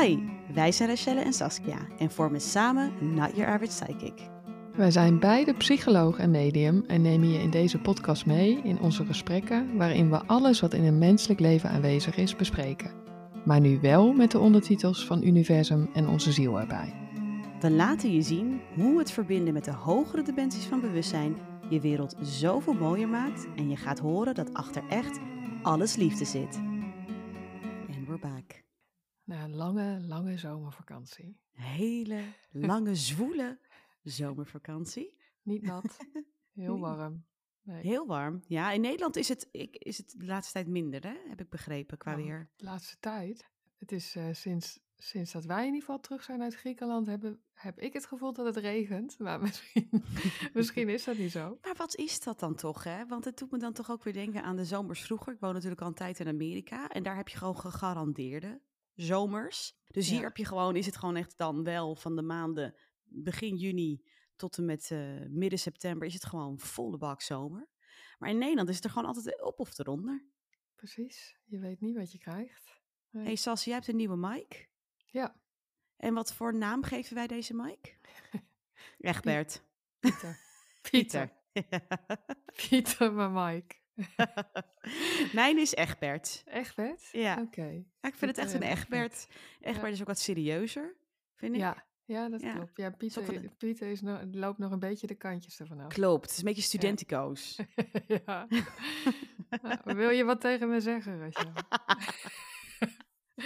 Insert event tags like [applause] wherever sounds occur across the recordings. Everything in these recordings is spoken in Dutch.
Hi, wij zijn Rachelle en Saskia en vormen samen Not Your Average Psychic. Wij zijn beide psycholoog en medium en nemen je in deze podcast mee in onze gesprekken waarin we alles wat in een menselijk leven aanwezig is bespreken. Maar nu wel met de ondertitels van universum en onze ziel erbij. We laten je zien hoe het verbinden met de hogere dimensies van bewustzijn je wereld zoveel mooier maakt en je gaat horen dat achter echt alles liefde zit. Lange, lange zomervakantie. Hele lange, zwoele zomervakantie. Niet nat, [laughs] heel warm. Nee. Heel warm. Ja, in Nederland is het, ik, is het de laatste tijd minder, hè? heb ik begrepen, qua Nou, weer. De laatste tijd, het is eh, sinds, sinds dat wij in ieder geval terug zijn uit Griekenland, hebben, heb ik het gevoel dat het regent. Maar [laughs] misschien, misschien is dat niet zo. [laughs] Maar wat is dat dan toch, hè? Want het doet me dan toch ook weer denken aan de zomers vroeger. Ik woon natuurlijk al een tijd in Amerika. En daar heb je gewoon gegarandeerde zomers. Dus hier Ja. heb je gewoon, is het gewoon echt dan wel van de maanden begin juni tot en met eh, midden september is het gewoon volle bak zomer. Maar in Nederland is het er gewoon altijd op of eronder. Precies, je weet niet wat je krijgt. Nee. hey Sas, jij hebt een nieuwe mic. Ja, En wat voor naam geven wij deze mic? [laughs] Egbert. [laughs] Pieter. Pieter. Pieter, maar Mike. [laughs] Mijn is Egbert. Vet? Ja. Oké. Ja, ik vind het echt een eh, Egbert. [laughs] Egbert Ja. is ook wat serieuzer, vind ik. Ja, ja, dat Ja. klopt. Ja, Pieter, Pieter is nog, loopt nog een beetje de kantjes ervan af. Klopt, het is een beetje studentico's. [laughs] ja. Nou, wil je wat tegen me zeggen, Rachel?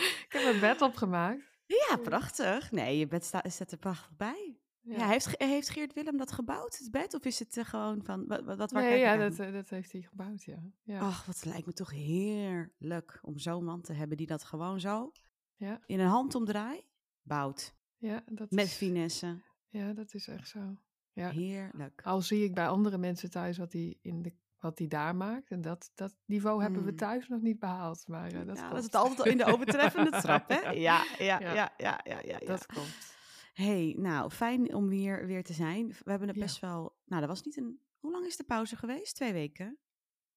ik heb een bed opgemaakt. Ja, prachtig. Nee, je bed sta, staat er prachtig bij. Ja. Ja. heeft, heeft Geert Willem dat gebouwd, het bed? Of is het eh, gewoon van, wat, wat, waar nee, ja, dat, eh, dat heeft hij gebouwd, ja. Ja, Ach, wat lijkt me toch heerlijk om zo'n man te hebben die dat gewoon zo ja, in een handomdraai bouwt. ja, dat Met is, finesse. ja, dat is echt zo. Ja. Heerlijk. Al zie ik bij andere mensen thuis wat hij in de wat hij daar maakt. En dat, dat niveau hebben we Mm. thuis nog niet behaald. Maar eh, dat ja, komt. dat is het altijd al in de overtreffende trap, hè? Ja, [laughs] ja, ja, Ja. ja, ja, ja. ja, Dat komt. Hey, nou, fijn om weer, weer te zijn. We hebben het Ja. best wel... Nou, dat was niet een... Hoe lang is de pauze geweest? Twee weken?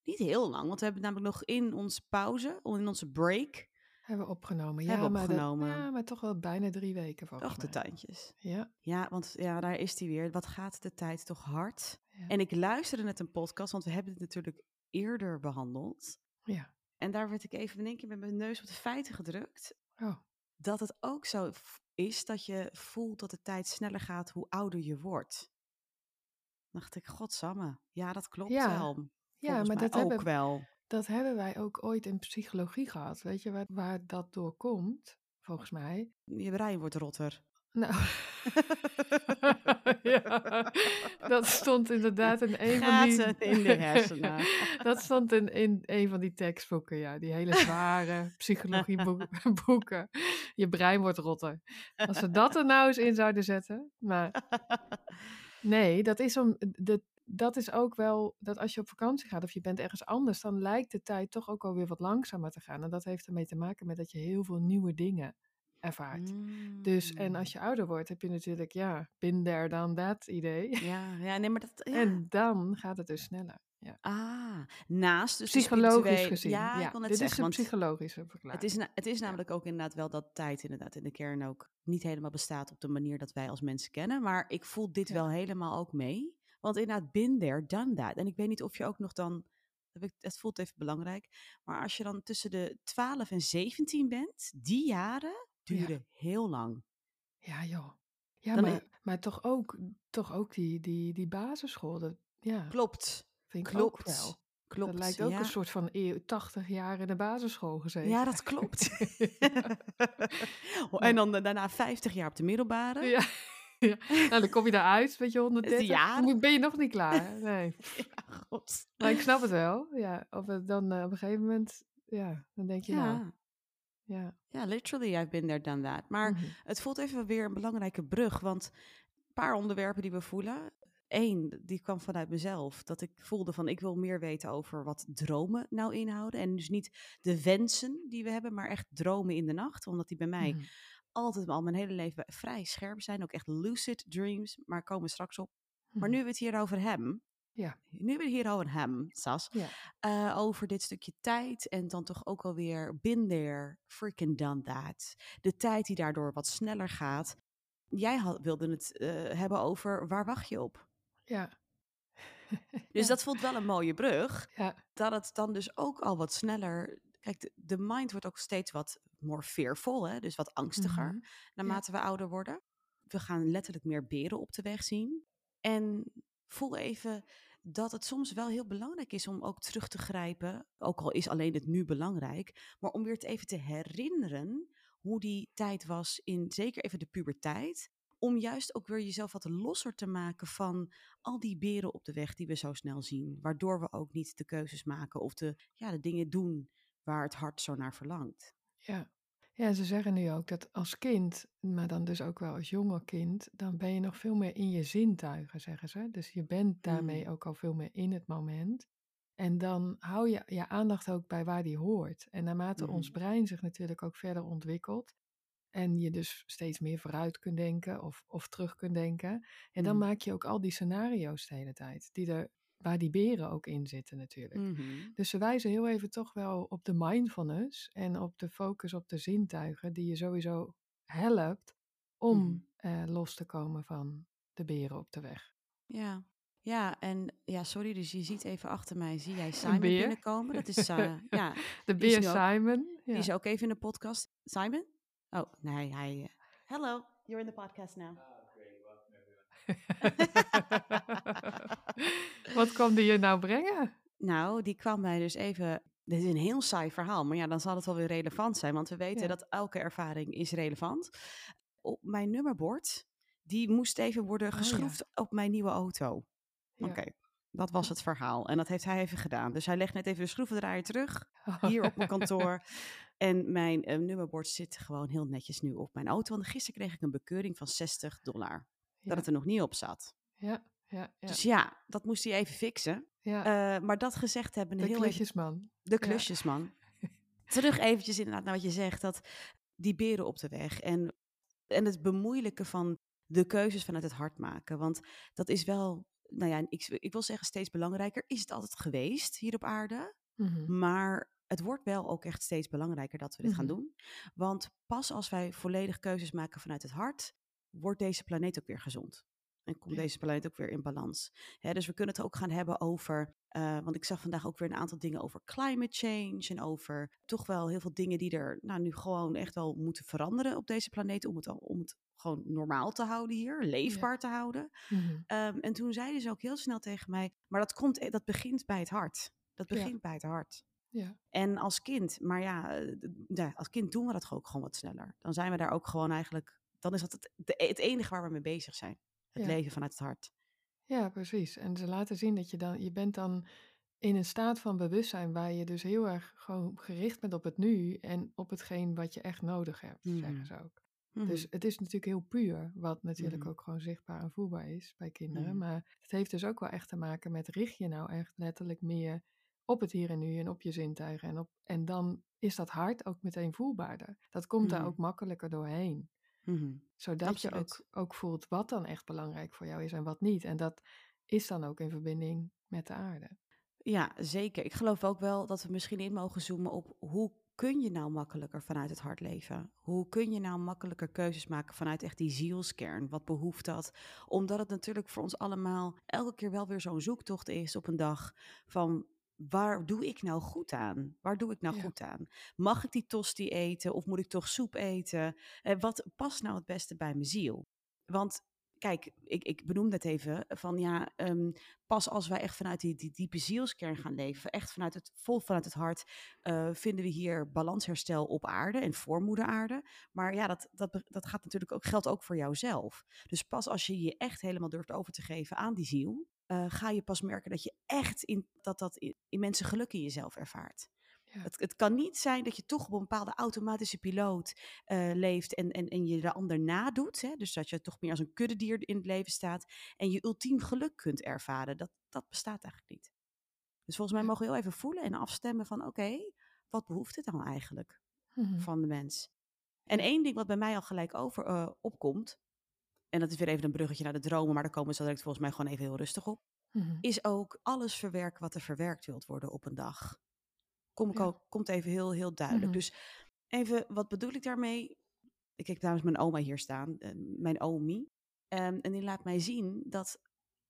Niet heel lang, want we hebben namelijk nog in onze pauze, in onze break, Hebben we opgenomen. Ja, Hebben we maar dat- opgenomen. ja, maar toch wel bijna drie weken volgens toch de tandjes. Ja, Ja, want ja, daar is die weer. Wat gaat de tijd toch hard? ja. En ik luisterde net een podcast, want we hebben het natuurlijk eerder behandeld. ja. En daar werd ik even in één keer met mijn neus op de feiten gedrukt. Oh, Dat het ook zo is dat je voelt dat de tijd sneller gaat hoe ouder je wordt. dacht ik, godsamme. Ja, dat klopt Ja, wel. ja maar dat ook hebben, wel. dat hebben wij ook ooit in psychologie gehad. Weet je waar, waar dat door komt? Volgens mij. Je brein wordt rotter. Nou, [laughs] ja, dat stond inderdaad in een van die... In de hersenen. [laughs] dat stond in, in een van die tekstboeken, ja. Die hele zware psychologieboeken. Je brein wordt rotter. Als we dat er nou eens in zouden zetten. Maar nee, dat is, om, de, dat is ook wel... Dat als je op vakantie gaat of je bent ergens anders... dan lijkt de tijd toch ook alweer wat langzamer te gaan. En dat heeft ermee te maken met dat je heel veel nieuwe dingen ervaart. Dus, en als je ouder wordt, heb je natuurlijk, ja, there, done that idee. Ja, ja, nee, maar dat... [laughs] Ja. En dan gaat het dus sneller. Ja. Ah, naast dus Psychologisch gezien. Ja, net dit zeggen, is een psychologische verklaring. het is, het is namelijk ook inderdaad wel dat tijd inderdaad in de kern ook niet helemaal bestaat op de manier dat wij als mensen kennen. Maar ik voel dit wel helemaal ook mee. Want inderdaad, been there, done that. En ik weet niet of je ook nog dan, het voelt even belangrijk, maar als je dan tussen de 12 en 17 bent, die jaren Ja. duren heel lang. Ja, joh. Ja, Dan maar, maar toch ook, toch ook die, die, die basisschool. Dat, ja, Klopt, vind ik klopt. ook wel. klopt. dat lijkt ook ja. een soort van eeuw, 80 jaar in de basisschool gezeten. Ja, dat klopt. [laughs] Ja. en dan daarna 50 jaar op de middelbare. Ja. [laughs] ja. Nou, dan kom je daaruit, weet je, 130. jaren. Dan ben je nog niet klaar. [laughs] Nee. Ja, god. Maar ik snap het wel. Ja, of dan eh, op een gegeven moment, ja, dan denk je nou, Ja, ja. literally, I've been there, done that. Maar mhm. het voelt even weer een belangrijke brug, want een paar onderwerpen die we voelen. Eén, die kwam vanuit mezelf. Dat ik voelde van, ik wil meer weten over wat dromen nou inhouden. En dus niet de wensen die we hebben, maar echt dromen in de nacht. Omdat die bij mij Mhm. altijd al mijn hele leven vrij scherp zijn. Ook echt lucid dreams, maar komen straks op. Maar Mhm. nu we het hier over hebben, Ja. Nu we hier al een hem, Sas. Ja. Uh, over dit stukje tijd en dan toch ook alweer been there, freaking done that. De tijd die daardoor wat sneller gaat. Jij had, wilde het uh, hebben over waar wacht je op? Ja. [laughs] dus ja. dat voelt wel een mooie brug. Ja. Dat het dan dus ook al wat sneller. Kijk, de, de mind wordt ook steeds wat more fearful, hè? dus wat angstiger Mhm. naarmate we ouder worden. We gaan letterlijk meer beren op de weg zien. En voel even dat het soms wel heel belangrijk is om ook terug te grijpen. Ook al is alleen het nu belangrijk. Maar om weer het even te herinneren hoe die tijd was in zeker even de puberteit. Om juist ook weer jezelf wat losser te maken van al die beren op de weg die we zo snel zien. Waardoor we ook niet de keuzes maken of de, ja, de dingen doen waar het hart zo naar verlangt. Ja. Ja, ze zeggen nu ook dat als kind, maar dan dus ook wel als jonger kind, dan ben je nog veel meer in je zintuigen, zeggen ze. Dus je bent daarmee Mm. ook al veel meer in het moment. En dan hou je je aandacht ook bij waar die hoort. En naarmate ons Mhm. brein zich natuurlijk ook verder ontwikkelt, en je dus steeds meer vooruit kunt denken of, of terug kunt denken, en dan Mhm. maak je ook al die scenario's de hele tijd, die er, waar die beren ook in zitten natuurlijk. Mhm. Dus ze wijzen heel even toch wel op de mindfulness en op de focus op de zintuigen, die je sowieso helpt om Mhm. eh, los te komen van de beren op de weg. Ja. Ja, en ja, sorry, dus je ziet even achter mij, zie jij Simon binnenkomen? Dat is, [laughs] eh, ja, De beer Simon. die is ook even in de podcast. Simon? Oh, nee, hij... eh, Hello, you're in the podcast now. [laughs] Wat kwam die je nou brengen? Nou, die kwam mij dus even. Dit is een heel saai verhaal, maar ja, dan zal het wel weer relevant zijn, want we weten Ja. dat elke ervaring is relevant. Op mijn nummerbord, die moest even worden Oh, ja. geschroefd op mijn nieuwe auto. Ja. Oké, dat was het verhaal. En dat heeft hij even gedaan. Dus hij legt net even de schroevendraaier terug, Oh. [laughs] hier op mijn kantoor. En mijn eh, nummerbord zit gewoon heel netjes nu op mijn auto. Want gisteren kreeg ik een bekeuring van 60 dollar. Dat het er nog niet op zat. Ja, ja, ja. Dus ja, dat moest hij even fixen. ja. Eh, maar dat gezegd hebben, de heel even klusjesman. de klusjesman. [laughs] Terug eventjes inderdaad naar wat je zegt, dat die beren op de weg en, en het bemoeilijken van de keuzes vanuit het hart maken. Want dat is wel, nou ja, ik, ik wil zeggen steeds belangrijker. Is het altijd geweest hier op aarde? Mhm. Maar het wordt wel ook echt steeds belangrijker dat we dit gaan Mhm. doen. Want pas als wij volledig keuzes maken vanuit het hart, wordt deze planeet ook weer gezond. En komt Ja. deze planeet ook weer in balans. Hè, dus we kunnen het ook gaan hebben over. eh, want ik zag vandaag ook weer een aantal dingen over climate change. En over toch wel heel veel dingen die er nou, nu gewoon echt wel moeten veranderen op deze planeet. Om het, al- om het gewoon normaal te houden hier, leefbaar te houden. Mhm. Ehm, en toen zeiden ze ook heel snel tegen mij. Maar dat, komt, dat begint bij het hart. Dat Ja. begint bij het hart. Ja. En als kind, maar ja, eh, ja, als kind doen we dat ook gewoon wat sneller. Dan zijn we daar ook gewoon eigenlijk, dan is dat het, het enige waar we mee bezig zijn. Het Ja. leven vanuit het hart. Ja, precies. En ze laten zien dat je dan, je bent dan in een staat van bewustzijn waar je dus heel erg gewoon gericht bent op het nu en op hetgeen wat je echt nodig hebt, Mhm. zeggen ze ook. Mhm. Dus het is natuurlijk heel puur, wat natuurlijk Mhm. ook gewoon zichtbaar en voelbaar is bij kinderen. Mhm. Maar het heeft dus ook wel echt te maken met richt je nou echt letterlijk meer op het hier en nu en op je zintuigen. En, op, en dan is dat hart ook meteen voelbaarder. Dat komt daar Mhm. ook makkelijker doorheen. Mhm. Zodat je ook, ook voelt wat dan echt belangrijk voor jou is en wat niet. En dat is dan ook in verbinding met de aarde. Ja, zeker. Ik geloof ook wel dat we misschien in mogen zoomen op hoe kun je nou makkelijker vanuit het hart leven? Hoe kun je nou makkelijker keuzes maken vanuit echt die zielskern? Wat behoeft dat? Omdat het natuurlijk voor ons allemaal elke keer wel weer zo'n zoektocht is op een dag van waar doe ik nou goed aan? Waar doe ik nou Ja. goed aan? Mag ik die tosti eten of moet ik toch soep eten? Eh, wat past nou het beste bij mijn ziel? Want kijk, ik, ik benoem net even van ja, ehm, pas als wij echt vanuit die, die diepe zielskern gaan leven, echt vanuit het, vol vanuit het hart, eh, vinden we hier balansherstel op aarde en voor moeder aarde. Maar ja, dat, dat, dat gaat natuurlijk ook, geldt ook voor jouzelf. Dus pas als je je echt helemaal durft over te geven aan die ziel, eh, ga je pas merken dat je echt in, dat dat in, immense geluk in jezelf ervaart. Ja. Het, het kan niet zijn dat je toch op een bepaalde automatische piloot eh, leeft en, en, en je de ander nadoet. Hè? Dus dat je toch meer als een kuddedier in het leven staat en je ultiem geluk kunt ervaren. Dat, dat bestaat eigenlijk niet. Dus volgens mij mogen we heel even voelen en afstemmen van oké, wat behoeft het dan eigenlijk Mhm. van de mens? En één ding wat bij mij al gelijk over eh, opkomt, en dat is weer even een bruggetje naar de dromen, maar daar komen zo direct volgens mij gewoon even heel rustig op. Mhm. is ook alles verwerken wat er verwerkt wilt worden op een dag. Kom ik Ja. ook, komt even heel, heel duidelijk. Mhm. Dus even, wat bedoel ik daarmee? Ik heb namens mijn oma hier staan, eh, mijn omi. Ehm, en die laat mij zien dat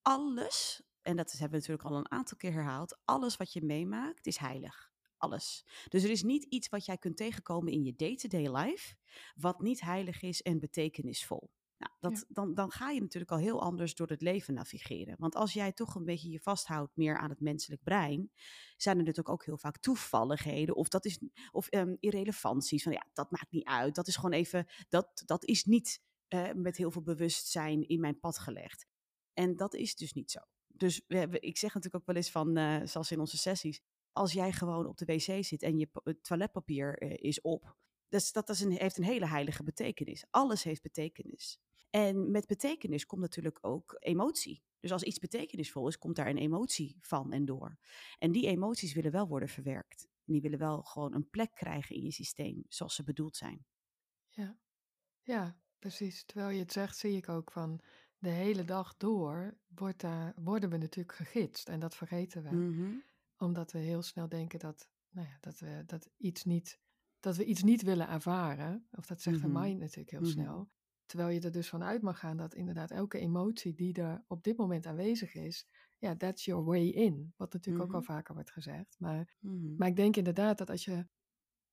alles, en dat hebben we natuurlijk al een aantal keer herhaald, alles wat je meemaakt is heilig. Alles. Dus er is niet iets wat jij kunt tegenkomen in je day-to-day life, wat niet heilig is en betekenisvol. Nou, dat, Ja. dan, dan ga je natuurlijk al heel anders door het leven navigeren. Want als jij toch een beetje je vasthoudt meer aan het menselijk brein, zijn er natuurlijk ook heel vaak toevalligheden of, dat is, of ehm, irrelevanties. Van ja, dat maakt niet uit. Dat is gewoon even, dat, dat is niet eh, met heel veel bewustzijn in mijn pad gelegd. En dat is dus niet zo. Dus we, hebben- ik zeg natuurlijk ook wel eens van, eh, zoals in onze sessies, als jij gewoon op de wc zit en je toiletpapier eh, is op, dus dat is een, heeft een hele heilige betekenis. Alles heeft betekenis. En met betekenis komt natuurlijk ook emotie. Dus als iets betekenisvol is, komt daar een emotie van en door. En die emoties willen wel worden verwerkt. En die willen wel gewoon een plek krijgen in je systeem, zoals ze bedoeld zijn. Ja. ja, precies. Terwijl je het zegt, zie ik ook van de hele dag door wordt daar, worden we natuurlijk gegidst. En dat vergeten we. Mhm. Omdat we heel snel denken dat, nou ja, dat, we, dat, iets niet, dat we iets niet willen ervaren. Of dat zegt Mhm. de mind natuurlijk heel Mhm. snel. Terwijl je er dus van uit mag gaan dat inderdaad elke emotie die er op dit moment aanwezig is, ja, that's your way in. Wat natuurlijk ook al Mhm. vaker wordt gezegd. Maar, Mhm. maar ik denk inderdaad dat als je,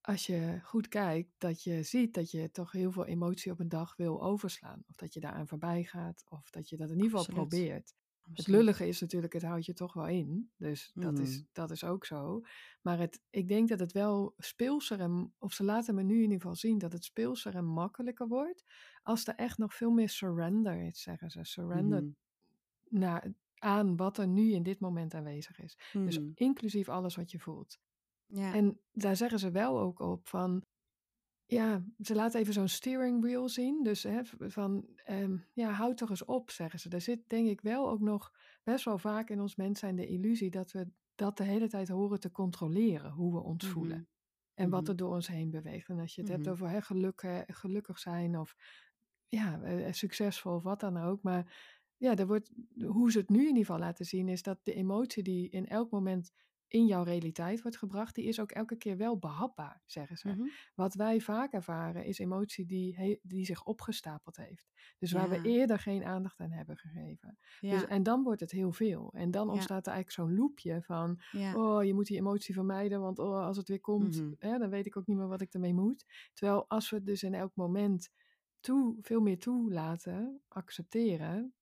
als je goed kijkt, dat je ziet dat je toch heel veel emotie op een dag wil overslaan. Of dat je daaraan voorbij gaat. Of dat je dat in ieder geval Absoluut. probeert. Het lullige is natuurlijk, het houdt je toch wel in. Dus dat, is, Mhm. dat is ook zo. Maar het, ik denk dat het wel speelser en, of ze laten me nu in ieder geval zien dat het speelser en makkelijker wordt. Als er echt nog veel meer surrender is, zeggen ze. Surrender Mhm. naar, aan wat er nu in dit moment aanwezig is. Dus Mhm. inclusief alles wat je voelt. Ja. En daar zeggen ze wel ook op van. Ja, ze laten even zo'n steering wheel zien. Dus hè, van, ehm, ja, houd toch eens op, zeggen ze. Er zit denk ik wel ook nog best wel vaak in ons mens zijn de illusie dat we dat de hele tijd horen te controleren, hoe we ons voelen. En wat Mhm. er door ons heen beweegt. En als je het hebt Mhm. over hè, geluk, hè, gelukkig zijn of ja, eh, succesvol of wat dan ook. Maar ja, er wordt, hoe ze het nu in ieder geval laten zien, is dat de emotie die in elk moment in jouw realiteit wordt gebracht, die is ook elke keer wel behapbaar, zeggen ze. Mhm. Wat wij vaak ervaren is emotie die, die zich opgestapeld heeft. Dus waar Ja. we eerder geen aandacht aan hebben gegeven. Ja. Dus, en dan wordt het heel veel. En dan ontstaat er eigenlijk zo'n loopje van, oh, je moet die emotie vermijden, want oh, als het weer komt, Mhm. hè, dan weet ik ook niet meer wat ik ermee moet. Terwijl als we het dus in elk moment toe, veel meer toelaten, accepteren,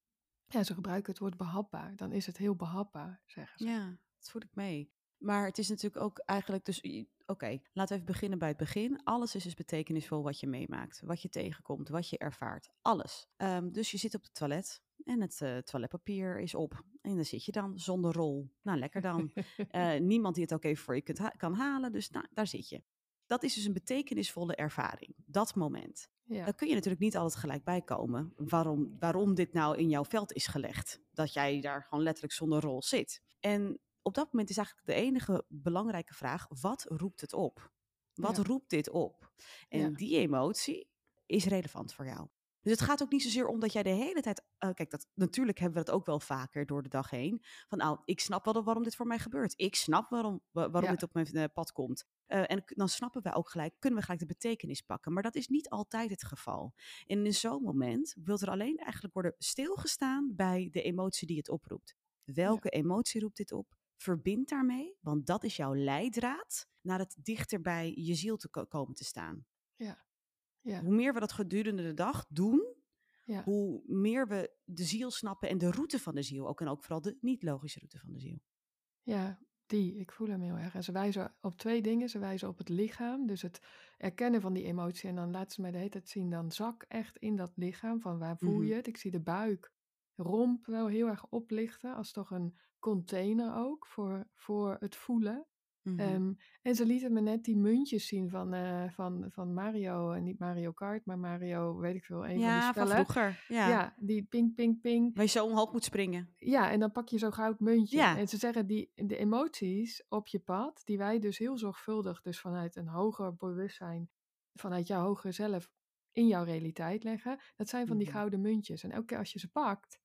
ja, ze gebruiken het woord behapbaar, dan is het heel behapbaar, zeggen ze. Ja, dat voel ik mee. Maar het is natuurlijk ook eigenlijk dus... Oké, laten we even beginnen bij het begin. Alles is dus betekenisvol wat je meemaakt, wat je tegenkomt, wat je ervaart. Alles. Ehm, dus je zit op het toilet en het eh, toiletpapier is op. En dan zit je dan zonder rol. Nou, lekker dan. [laughs] Eh, niemand die het ook even voor je kunt ha- kan halen, dus nou, daar zit je. Dat is dus een betekenisvolle ervaring, dat moment. ja, Daar kun je natuurlijk niet altijd gelijk bij komen waarom, waarom dit nou in jouw veld is gelegd. Dat jij daar gewoon letterlijk zonder rol zit. En op dat moment is eigenlijk de enige belangrijke vraag, wat roept het op? Wat Ja. roept dit op? En Ja. die emotie is relevant voor jou. Dus het gaat ook niet zozeer om dat jij de hele tijd. eh, kijk, dat, natuurlijk hebben we dat ook wel vaker door de dag heen. Van nou, ik snap wel waarom dit voor mij gebeurt. Ik snap waarom, wa- waarom Ja. dit op mijn eh, pad komt. Eh, en dan snappen we ook gelijk, kunnen we gelijk de betekenis pakken. Maar dat is niet altijd het geval. En in zo'n moment wil er alleen eigenlijk worden stilgestaan bij de emotie die het oproept. Welke emotie roept dit op? Verbind daarmee, want dat is jouw leidraad naar het dichter bij je ziel te ko- komen te staan. ja, Hoe meer we dat gedurende de dag doen, ja. hoe meer we de ziel snappen en de route van de ziel. Ook en ook vooral de niet-logische route van de ziel. Ja, die, ik voel hem heel erg. En ze wijzen op twee dingen. Ze wijzen op het lichaam, dus het erkennen van die emotie. En dan laten ze mij de hele tijd zien, dan zak echt in dat lichaam. Van waar voel Mhm. je het? Ik zie de buik, romp wel heel erg oplichten. Als toch een container ook voor, voor het voelen. Ehm, en ze lieten me net die muntjes zien van, eh, van, van Mario. En niet Mario Kart, maar Mario, weet ik veel, een van die ja, van spellen. vroeger. Ja. Ja, die ping, ping, ping. Waar je zo omhoog moet springen. Ja, en dan pak je zo'n goud muntje. Ja. En ze zeggen die de emoties op je pad, die wij dus heel zorgvuldig, dus vanuit een hoger bewustzijn, vanuit jouw hogere zelf in jouw realiteit leggen, dat zijn van die Mhm. gouden muntjes. En elke keer als je ze pakt,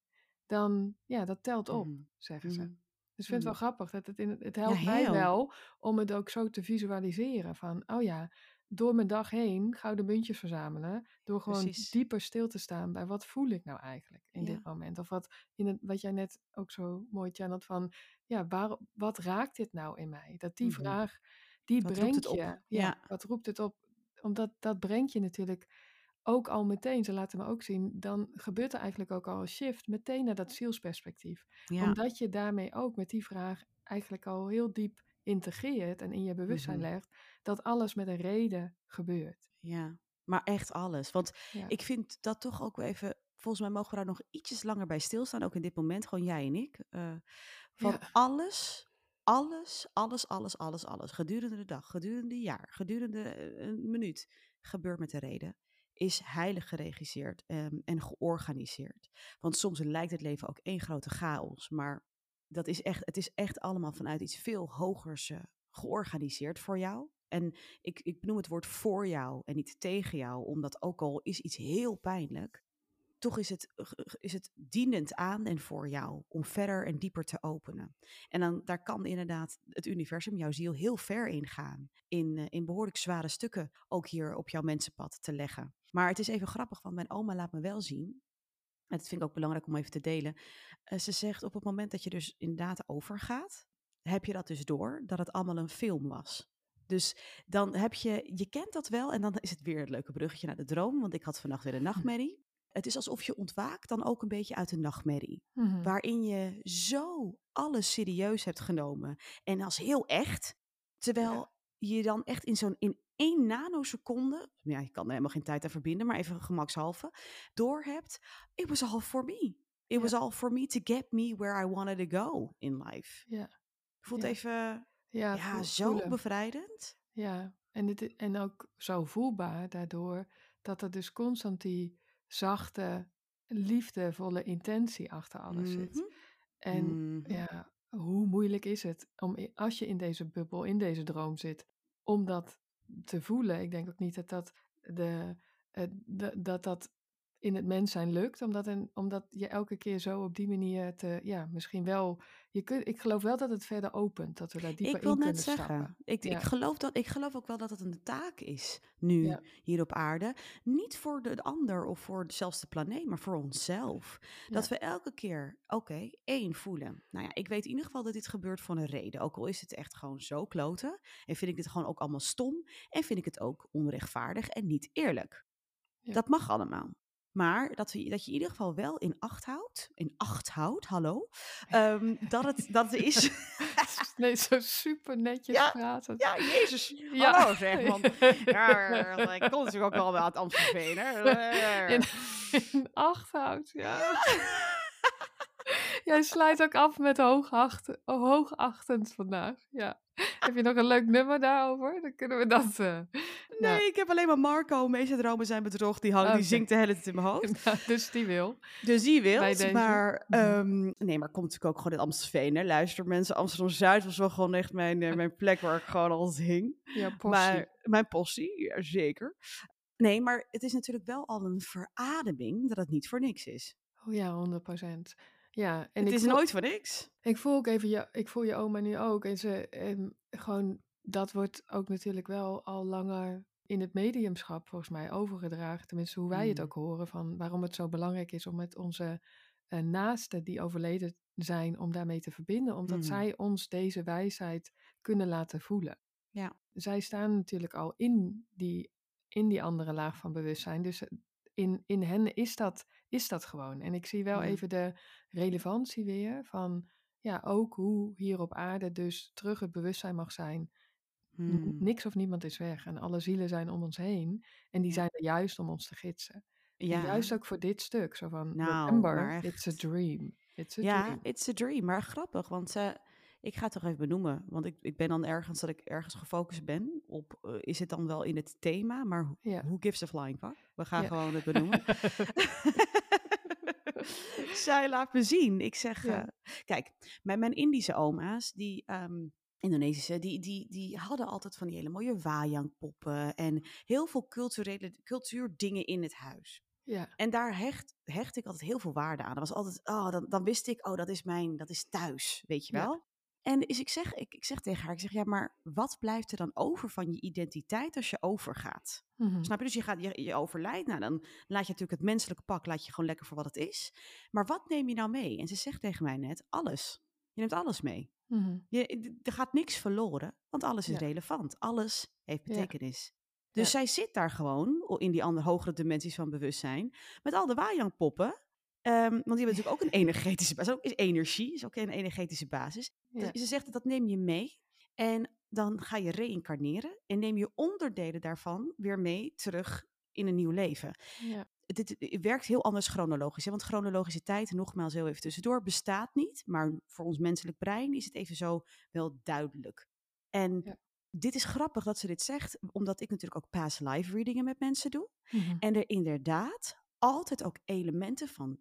dan, ja, dat telt op, Mhm. zeggen ze. Mhm. Dus ik vind het wel Mhm. grappig dat het in het, het helpt mij wel om het ook zo te visualiseren van, oh ja, door mijn dag heen gouden muntjes verzamelen, door gewoon Precies. dieper stil te staan bij wat voel ik nou eigenlijk in Ja. dit moment? Of wat, in het, wat jij net ook zo mooi channelt van, ja, waar, wat raakt dit nou in mij? Dat die vraag, die Wat brengt je, ja, Ja. wat roept het op? Omdat dat brengt je natuurlijk ook al meteen, ze laten me ook zien, dan gebeurt er eigenlijk ook al een shift meteen naar dat zielsperspectief. Ja. Omdat je daarmee ook met die vraag eigenlijk al heel diep integreert en in je bewustzijn Mhm. legt dat alles met een reden gebeurt. Ja, maar echt alles. Want Ja, ik vind dat toch ook even. Volgens mij mogen we daar nog ietsjes langer bij stilstaan. Ook in dit moment, gewoon jij en ik. eh, van ja, alles, alles, alles, alles, alles, alles. Gedurende de dag, gedurende een jaar, gedurende eh, een minuut. Gebeurt met de reden. Is heilig geregisseerd ehm, en georganiseerd. Want soms lijkt het leven ook één grote chaos. Maar dat is echt, het is echt allemaal vanuit iets veel hogers eh, georganiseerd voor jou. En ik, ik benoem het woord voor jou en niet tegen jou, omdat ook al is iets heel pijnlijk, toch is het, is het dienend aan en voor jou om verder en dieper te openen. En dan, daar kan inderdaad het universum, jouw ziel, heel ver in gaan. In, eh, in behoorlijk zware stukken ook hier op jouw mensenpad te leggen. Maar het is even grappig, want mijn oma laat me wel zien. En dat vind ik ook belangrijk om even te delen. eh, ze zegt op het moment dat je dus inderdaad overgaat, heb je dat dus door dat het allemaal een film was. Dus dan heb je, je kent dat wel en dan is het weer het leuke bruggetje naar de droom, want ik had vannacht weer een [laughs] nachtmerrie. Het is alsof je ontwaakt dan ook een beetje uit een nachtmerrie, Mhm. waarin je zo alles serieus hebt genomen en als heel echt, terwijl ja, je dan echt in zo'n in één nanoseconde, ja, je kan er helemaal geen tijd aan verbinden, maar even gemakshalve, doorhebt, it was all for me. It was all for me to get me where I wanted to go in life. ja, Voelt ja, even, ja, zo voelen. bevrijdend. Ja, en, het, en ook zo voelbaar daardoor dat er dus constant die zachte, liefdevolle intentie achter alles zit. Mhm, En mhm. ja, hoe moeilijk is het om als je in deze bubbel, in deze droom zit, om dat te voelen? Ik denk ook niet dat dat, de, eh, de- dat, dat in het mens zijn lukt, omdat, een, omdat je elke keer zo op die manier te, ja, misschien wel, je kunt, ik geloof wel dat het verder opent, dat we daar dieper Ik wil in net kunnen zeggen, stappen. ik, ik, geloof dat, ik geloof ook wel dat het een taak is nu ja, hier op aarde. Niet voor de ander of voor zelfs de planeet, maar voor onszelf. Dat ja, we elke keer, oké, één voelen. Nou ja, ik weet in ieder geval dat dit gebeurt voor een reden. Ook al is het echt gewoon zo kloten. En vind ik dit gewoon ook allemaal stom. En vind ik het ook onrechtvaardig en niet eerlijk. Dat mag allemaal. Maar dat, we, dat je in ieder geval wel in acht houdt, in acht houdt, hallo, [laughs] ehm, dat, het, dat er is. Nee, zo super netjes ja, praten. ja, Jezus, Ja. hallo zeg, man. [laughs] Ja, ik kom natuurlijk ook wel uit Amstelveen, [laughs] hè. In, in acht houdt, ja. Jij sluit ook af met hoogacht, hoogachtend vandaag. Ja. Heb je nog een leuk nummer daarover? Dan kunnen we dat. eh, [laughs] Nee, nou, ik heb alleen maar Marco, meeste dromen zijn bedrog, die, hangt, die oké. zingt de hele tijd in mijn hoofd. [laughs] Nou, dus die wil. Dus die deze. maar Mhm. ehm, nee, maar komt natuurlijk ook gewoon in Amstelveen. Hè. Luister mensen, Amsterdam-Zuid was wel gewoon echt mijn, eh, mijn plek waar ik gewoon altijd hing. Ja, possie. Maar mijn possie, ja, zeker. Nee, maar het is natuurlijk wel al een verademing dat het niet voor niks is. Oh ja, 100 procent. Ja, en Het is voel, nooit voor niks. ik voel ook even, je, ik voel je oma nu ook. En ze, ehm, gewoon, dat wordt ook natuurlijk wel al langer in het mediumschap volgens mij overgedragen. Tenminste, hoe wij het Mm. ook horen, van waarom het zo belangrijk is om met onze eh, naasten die overleden zijn, om daarmee te verbinden. Omdat Mhm. zij ons deze wijsheid kunnen laten voelen. Ja. Zij staan natuurlijk al in die, in die andere laag van bewustzijn. Dus eh, in, in hen is dat, is dat gewoon. En ik zie wel even de relevantie weer van ja, ook hoe hier op aarde dus terug het bewustzijn mag zijn. Hmm. Niks of niemand is weg en alle zielen zijn om ons heen. En die Ja. zijn er juist om ons te gidsen. Ja. juist ook voor dit stuk. Zo van, Nou, remember, it's a dream. It's a Ja, dream. it's a dream. Maar grappig, want ik ga het toch even benoemen. Want ik, ik ben dan ergens dat ik ergens gefocust ben op, eh, is het dan wel in het thema? Maar Ja. who gives a flying fuck? We gaan gewoon het [laughs] benoemen. [laughs] Zij laat me zien. Ik zeg, eh, kijk, mijn, mijn Indische oma's, die ehm, Indonesische, die, die, die hadden altijd van die hele mooie wayang poppen en heel veel culturele cultuurdingen in het huis. Ja. En daar hecht, hecht ik altijd heel veel waarde aan. Dat was altijd, oh, dan, dan wist ik, oh, dat is mijn, dat is thuis, weet je Ja. wel. En dus ik zeg, ik, ik zeg tegen haar, ik zeg, ja, maar wat blijft er dan over van je identiteit als je overgaat? Mhm. Snap je? Dus je, gaat, je, je overlijdt, nou dan laat je natuurlijk het menselijke pak, laat je gewoon lekker voor wat het is. Maar wat neem je nou mee? En ze zegt tegen mij net, alles. Je neemt alles mee. Mhm. Je, er gaat niks verloren, want alles is Ja. relevant. Alles heeft Ja. betekenis. Dus zij zit daar gewoon in die andere hogere dimensies van bewustzijn met al de Wajang-poppen. Ehm, want die hebben [laughs] natuurlijk ook een energetische basis. Ook is energie, is ook een energetische basis. Dus ze zegt dat neem je mee en dan ga je reïncarneren en neem je onderdelen daarvan weer mee terug in een nieuw leven Ja. Dit het werkt heel anders chronologisch. Hè? Want chronologische tijd, nogmaals heel even tussendoor, bestaat niet. Maar voor ons menselijk brein is het even zo wel duidelijk. En Ja. dit is grappig dat ze dit zegt, omdat ik natuurlijk ook past life readingen met mensen doe. Mhm. En er inderdaad altijd ook elementen van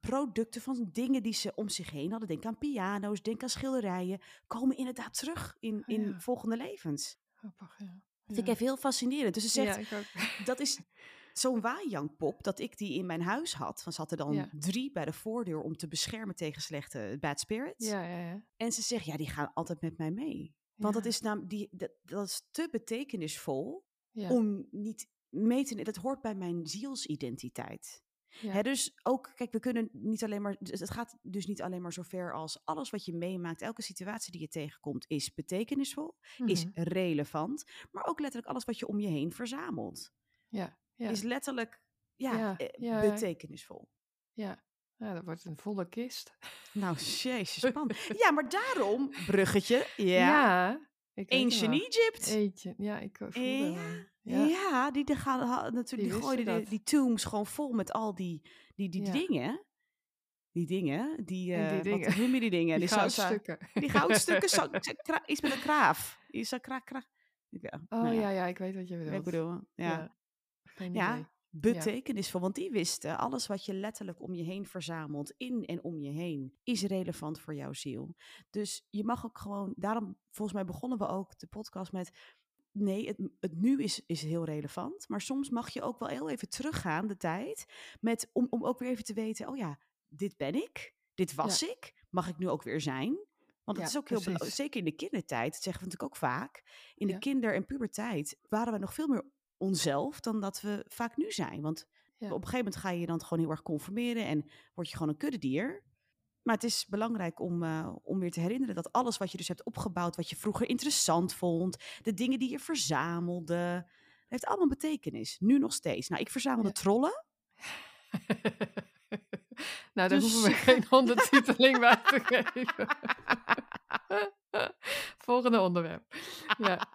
producten, van dingen die ze om zich heen hadden. Denk aan piano's, denk aan schilderijen. Komen inderdaad terug in, in Ja. volgende levens. Grappig, ja. Dat vind ik even heel fascinerend. Dus ze zegt, Ja, dat is [laughs] zo'n Wajang-pop dat ik die in mijn huis had. Van ze had er dan Ja. drie bij de voordeur om te beschermen tegen slechte bad spirits. Ja, ja, ja. En ze zegt, ja, die gaan altijd met mij mee. Want dat is, nam, die, dat, dat is te betekenisvol om niet mee te... Dat hoort bij mijn zielsidentiteit. Ja. Dus ook, kijk, we kunnen niet alleen maar... dus Het gaat dus niet alleen maar zover als alles wat je meemaakt, elke situatie die je tegenkomt, is betekenisvol, is Mhm. relevant. Maar ook letterlijk alles wat je om je heen verzamelt Ja, ja, is letterlijk ja, Ja, eh, ja, betekenisvol. ja. Ja, dat wordt een volle kist. Nou, jezus [laughs] man. ja, maar daarom, bruggetje, ja, Ancient. Egypt. Eentje. Ja, ik voelde Ja. Ja, die, die, gaan, natuurlijk, Die die gooiden die, die tombs gewoon vol met al die, die, die dingen. Die dingen, die, die dingen. wat noem je die dingen? [laughs] Die sa- goudstukken. Die goudstukken, [laughs] kra- iets met een kraaf. Is dat kra, kra, ja, Oh nou ja, ja, ik weet wat je bedoelt. Ik bedoel, ja. Geen Ja, idee. betekenisvol. Want die wisten, alles wat je letterlijk om je heen verzamelt, in en om je heen, is relevant voor jouw ziel. Dus je mag ook gewoon, daarom volgens mij begonnen we ook de podcast met, nee, het, het nu is, is heel relevant. Maar soms mag je ook wel heel even teruggaan, de tijd, met, om, om ook weer even te weten, oh ja, dit ben ik, dit was ik, mag ik nu ook weer zijn? Want dat Ja, is ook heel belangrijk, zeker in de kindertijd, dat zeggen we natuurlijk ook vaak. In de Ja. kinder- en puberteit waren we nog veel meer onszelf dan dat we vaak nu zijn. Want Ja. op een gegeven moment ga je je dan gewoon heel erg conformeren en word je gewoon een kuddedier. Maar het is belangrijk om, eh, om weer te herinneren dat alles wat je dus hebt opgebouwd, wat je vroeger interessant vond, de dingen die je verzamelde, heeft allemaal betekenis. Nu nog steeds. Nou, ik verzamelde Ja. trollen. [laughs] nou, daar Dus- hoeven we [laughs] geen ondertiteling bij te geven. [laughs] Volgende onderwerp. Ja.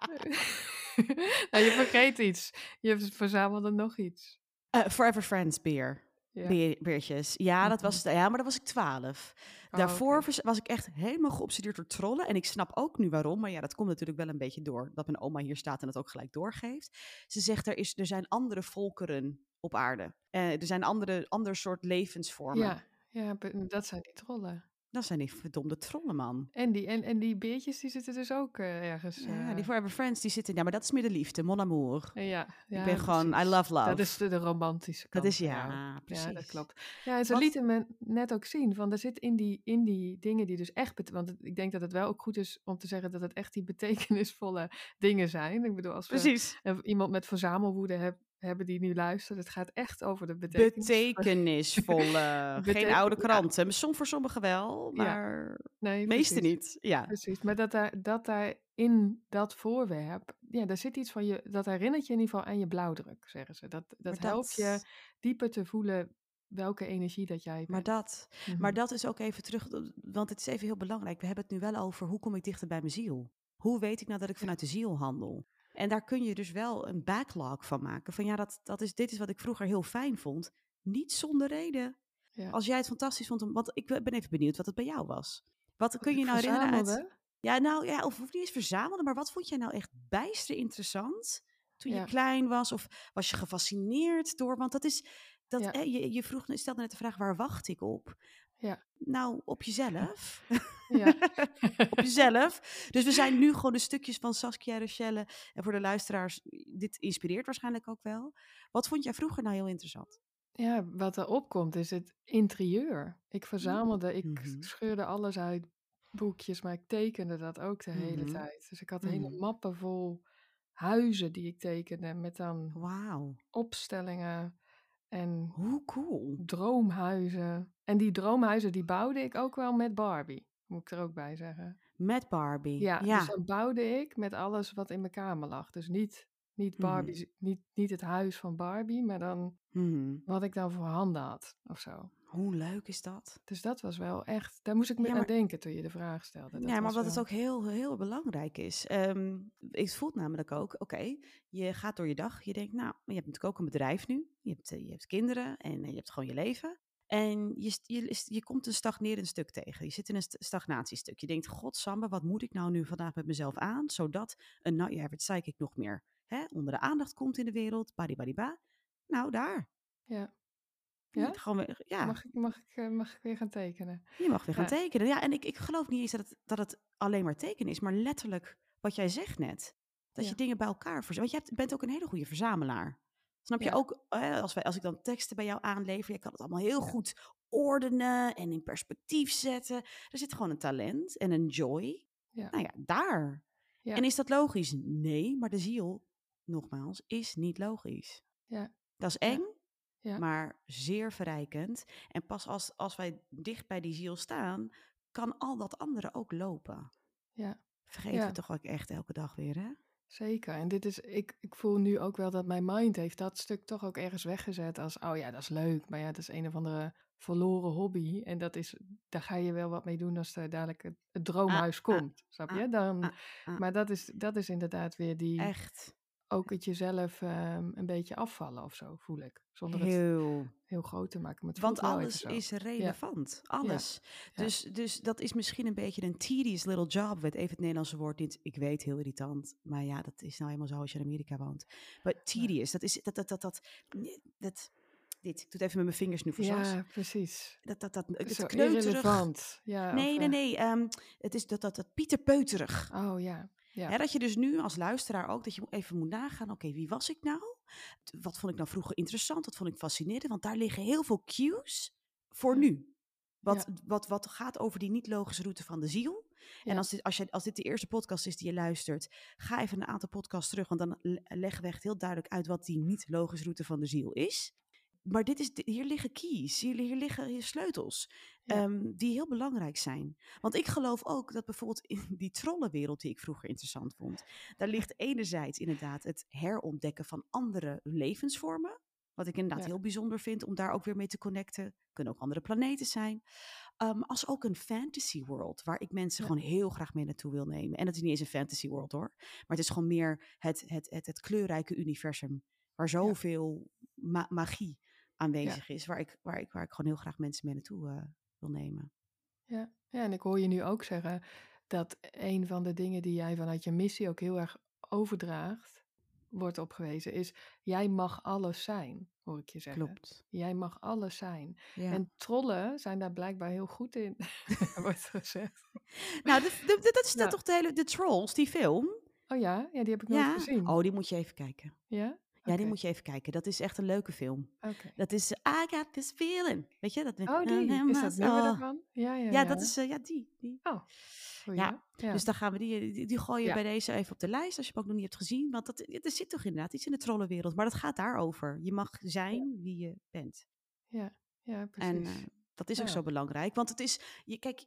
[laughs] nou, je vergeet iets. Je verzamelde nog iets. Eh, Forever Friends beer. Ja. Beer- beertjes. Ja, dat Mhm. was, ja, maar dat was ik twaalf. Oh, Daarvoor was ik echt helemaal geobsedeerd door trollen. En ik snap ook nu waarom. Maar ja, dat komt natuurlijk wel een beetje door. Dat mijn oma hier staat en dat ook gelijk doorgeeft. Ze zegt, er, is, er zijn andere volkeren op aarde. Eh, er zijn andere, ander soort levensvormen. Ja, ja, dat zijn die trollen. Dat zijn die verdomde trollen, man. En die, en, en die beertjes die zitten dus ook eh, ergens. Ja, eh, die Forever Friends, die zitten... Ja, maar dat is meer de liefde, mon amour. ja, ja, ik ben gewoon, I love love. Dat is de, de romantische Dat kant. is, van ja, jou. precies. Ja, dat klopt. Ja, en lieten me net ook zien, van er zit in die, in die dingen die dus echt, want het- ik denk dat het wel ook goed is om te zeggen dat het echt die [laughs] betekenisvolle dingen zijn. Ik bedoel, als we Precies. eh, iemand met verzamelwoede heb- hebben die nu luistert, het gaat echt over de betekenis. Betekenisvolle. Bete- [laughs] Geen oude ja. kranten. Som voor sommigen wel, Ja, maar Nee, meeste niet. Ja. Precies, maar dat daar, dat daar in dat voorwerp, ja, daar zit iets van je, dat herinnert je in ieder geval aan je blauwdruk, zeggen ze. Dat, dat Maar helpt je dieper te voelen welke energie dat jij Maar bent. dat, Mhm. maar dat is ook even terug, want het is even heel belangrijk. We hebben het nu wel over hoe kom ik dichter bij mijn ziel? Hoe weet ik nou dat ik vanuit de ziel handel? En daar kun je dus wel een backlog van maken. Van ja, dat, dat is, dit is wat ik vroeger heel fijn vond. Niet zonder reden. Ja. Als jij het fantastisch vond, want ik ben even benieuwd wat het bij jou was. Wat kun je nou herinneren uit... Ja, nou ja, of hoeft niet eens verzamelen, maar wat vond jij nou echt bijster interessant toen Ja. je klein was? Of was je gefascineerd door? Want dat is, dat, Ja. hè, je, je vroeg, stelde net de vraag, waar wacht ik op? Ja. Nou, op jezelf. Ja. [laughs] op jezelf. Dus we zijn nu gewoon de stukjes van Saskia Rochelle. En voor de luisteraars, dit inspireert waarschijnlijk ook wel. Wat vond jij vroeger nou heel interessant? Ja, wat er opkomt is het interieur. Ik verzamelde, ik Mhm. scheurde alles uit boekjes, maar ik tekende dat ook de hele Mhm. tijd. Dus ik had hele Mhm. mappen vol huizen die ik tekende met dan Wauw. opstellingen en Hoe cool. droomhuizen. En die droomhuizen die bouwde ik ook wel met Barbie, moet ik er ook bij zeggen. Met Barbie. Ja, dus Ja. dan bouwde ik met alles wat in mijn kamer lag. Dus niet, niet, Mhm. Barbie, niet, niet het huis van Barbie, maar dan Mhm. wat ik dan voor handen had of zo. Hoe leuk is dat? Dus dat was wel echt, daar moest ik me Ja, aan denken toen je de vraag stelde. Dat ja, maar wat het ook heel, heel belangrijk is. ehm het voelt namelijk ook, oké, je gaat door je dag. Je denkt, nou, je hebt natuurlijk ook een bedrijf nu. Je hebt, eh, je hebt kinderen en eh, je hebt gewoon je leven. En je, je, je komt een stagnerend stuk tegen. Je zit in een st- stagnatiestuk. Je denkt, godsamme, wat moet ik nou nu vandaag met mezelf aan? Zodat een nou, ja, psychic nog meer hè, onder de aandacht komt in de wereld. Badibadiba. Nou, daar. Ja, Je Ja? moet Gewoon, weer- ja, mag, ik, mag, ik, eh, mag ik weer gaan tekenen? je mag weer gaan Ja. tekenen. Ja, en ik, ik geloof niet eens dat het, dat het alleen maar tekenen is, maar letterlijk wat jij zegt net. Dat Ja. je dingen bij elkaar verzamelt. Want jij hebt- bent ook een hele goede verzamelaar. Snap je Ja. ook, als, wij, als ik dan teksten bij jou aanlever, je kan het allemaal heel goed ordenen en in perspectief zetten. Er zit gewoon een talent en een joy. Ja. Nou ja, daar. Ja. En is dat logisch? Nee, maar de ziel, nogmaals, is niet logisch. Ja. Dat is eng, Ja. maar zeer verrijkend. En pas als, als wij dicht bij die ziel staan, kan al dat andere ook lopen. Ja. Vergeten Ja. we toch ook echt elke dag weer, hè? Zeker. En dit is, ik, ik voel nu ook wel dat mijn mind heeft dat stuk toch ook ergens weggezet als, oh ja, dat is leuk, maar ja, dat is een of andere verloren hobby. En dat is, daar ga je wel wat mee doen als er dadelijk het, het droomhuis ah, komt, snap ah, je? Dan, ah, ah. maar dat is, dat is inderdaad weer die, Echt ook het jezelf ehm, een beetje afvallen of zo, voel ik. Zonder het heel. heel groot te maken. Het Want alles is relevant. Alles. Ja. Dus, dus dat is misschien een beetje een tedious little job. Weet even het Nederlandse woord niet. Ik weet, heel irritant. Maar ja, dat is nou helemaal zo als je in Amerika woont. Maar tedious, dat is dat, dat, dat, dat, dat, dit. Ik doe het even met mijn vingers nu voor. Ja, precies. Dat, dat, dat, het Zo kneuterig. irrelevant. Ja, Nee, of, nee, eh, nee. ehm, het is dat, dat, dat pieterpeuterig. Oh ja, ja. Hè, dat je dus nu als luisteraar ook, dat je even moet nagaan, oké, wie was ik nou? Wat vond ik nou vroeger interessant? Wat vond ik fascinerend? Want daar liggen heel veel cues voor nu. Wat, wat, wat gaat over die niet-logische route van de ziel. En als dit, als, je, als dit de eerste podcast is die je luistert, ga even een aantal podcasts terug, want dan le- leggen we echt heel duidelijk uit wat die niet-logische route van de ziel is. Maar dit is, hier liggen keys, hier, hier liggen hier sleutels, Ja. ehm, die heel belangrijk zijn. Want ik geloof ook dat bijvoorbeeld in [laughs] die trollenwereld die ik vroeger interessant vond, daar ligt enerzijds inderdaad het herontdekken van andere levensvormen. Wat ik inderdaad Ja. heel bijzonder vind om daar ook weer mee te connecten. Kunnen ook andere planeten zijn. Ehm, als ook een fantasy world, waar ik mensen Ja. gewoon heel graag mee naartoe wil nemen. En dat is niet eens een fantasy world hoor. Maar het is gewoon meer het, het, het, het kleurrijke universum. Waar zoveel ma- magie aanwezig is. Waar ik, waar, ik, waar ik gewoon heel graag mensen mee naartoe eh, wil nemen. Ja. ja, en ik hoor je nu ook zeggen dat een van de dingen die jij vanuit je missie ook heel erg overdraagt, wordt opgewezen, is jij mag alles zijn, hoor ik je zeggen. Klopt. Jij mag alles zijn. Ja. En trollen zijn daar blijkbaar heel goed in, [laughs] [laughs] wordt gezegd. nou, de, de- de- dat is Nou. toch de hele de Trolls, die film. Oh ja, ja die heb ik Ja. gezien. Oh, die moet je even kijken. Ja? Ja, die moet je even kijken. Dat is echt een leuke film. oké. Dat is eh, I got this feeling. Weet je dat? Oh, die. Is dat nummer Oh. daarvan? Ja, ja, Ja, dat is eh, ja die. die. Oh, goeie, Ja, ja. Dus dan gaan we die, die, die gooien Ja. bij deze even op de lijst als je hem ook nog niet hebt gezien. Want dat, er zit toch inderdaad iets in de trollenwereld. Maar dat gaat daarover. Je mag zijn wie je bent. ja, ja, En precies. eh, dat is ook zo belangrijk. Want het is, je, kijk,